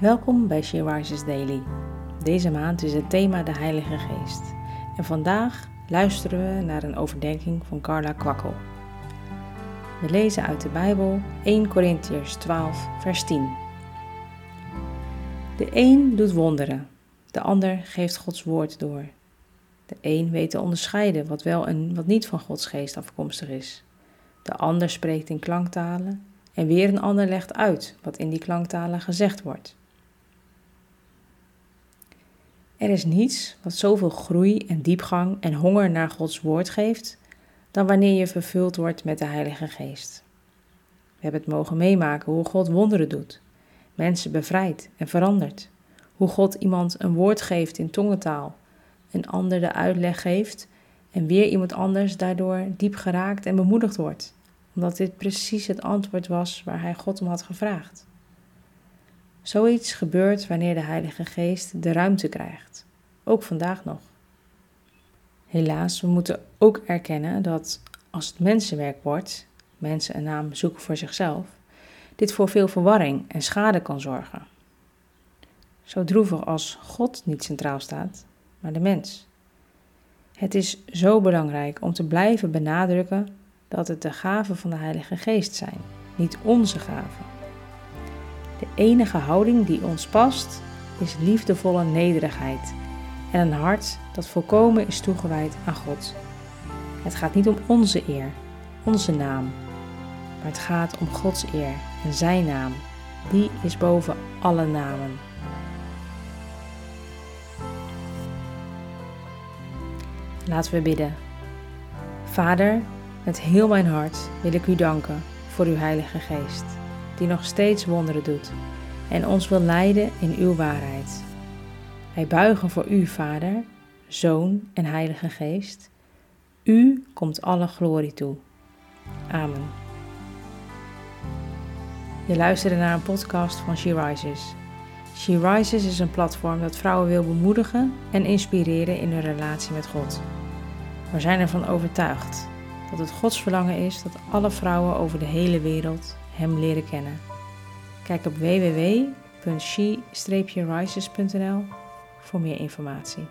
Welkom bij She Daily. Deze maand is het thema de Heilige Geest. En vandaag luisteren we naar een overdenking van Carla Kwakkel. We lezen uit de Bijbel 1 Corinthiërs 12, vers 10. De een doet wonderen, de ander geeft Gods woord door. De een weet te onderscheiden wat wel en wat niet van Gods geest afkomstig is. De ander spreekt in klanktalen en weer een ander legt uit wat in die klanktalen gezegd wordt. Er is niets wat zoveel groei en diepgang en honger naar Gods woord geeft dan wanneer je vervuld wordt met de Heilige Geest. We hebben het mogen meemaken hoe God wonderen doet, mensen bevrijdt en verandert, hoe God iemand een woord geeft in tongentaal, een ander de uitleg geeft en weer iemand anders daardoor diep geraakt en bemoedigd wordt, omdat dit precies het antwoord was waar hij God om had gevraagd. Zoiets gebeurt wanneer de Heilige Geest de ruimte krijgt, ook vandaag nog. Helaas, we moeten ook erkennen dat als het mensenwerk wordt, mensen een naam zoeken voor zichzelf, dit voor veel verwarring en schade kan zorgen. Zo droevig als God niet centraal staat, maar de mens. Het is zo belangrijk om te blijven benadrukken dat het de gaven van de Heilige Geest zijn, niet onze gaven. De enige houding die ons past is liefdevolle nederigheid en een hart dat volkomen is toegewijd aan God. Het gaat niet om onze eer, onze naam, maar het gaat om Gods eer en Zijn naam. Die is boven alle namen. Laten we bidden. Vader, met heel mijn hart wil ik u danken voor uw Heilige Geest die nog steeds wonderen doet en ons wil leiden in uw waarheid. Wij buigen voor u, Vader, Zoon en Heilige Geest. U komt alle glorie toe. Amen. Je luisterde naar een podcast van She Rises. She Rises is een platform dat vrouwen wil bemoedigen en inspireren in hun relatie met God. We zijn ervan overtuigd dat het Gods verlangen is dat alle vrouwen over de hele wereld hem leren kennen. Kijk op www.she-rises.nl voor meer informatie.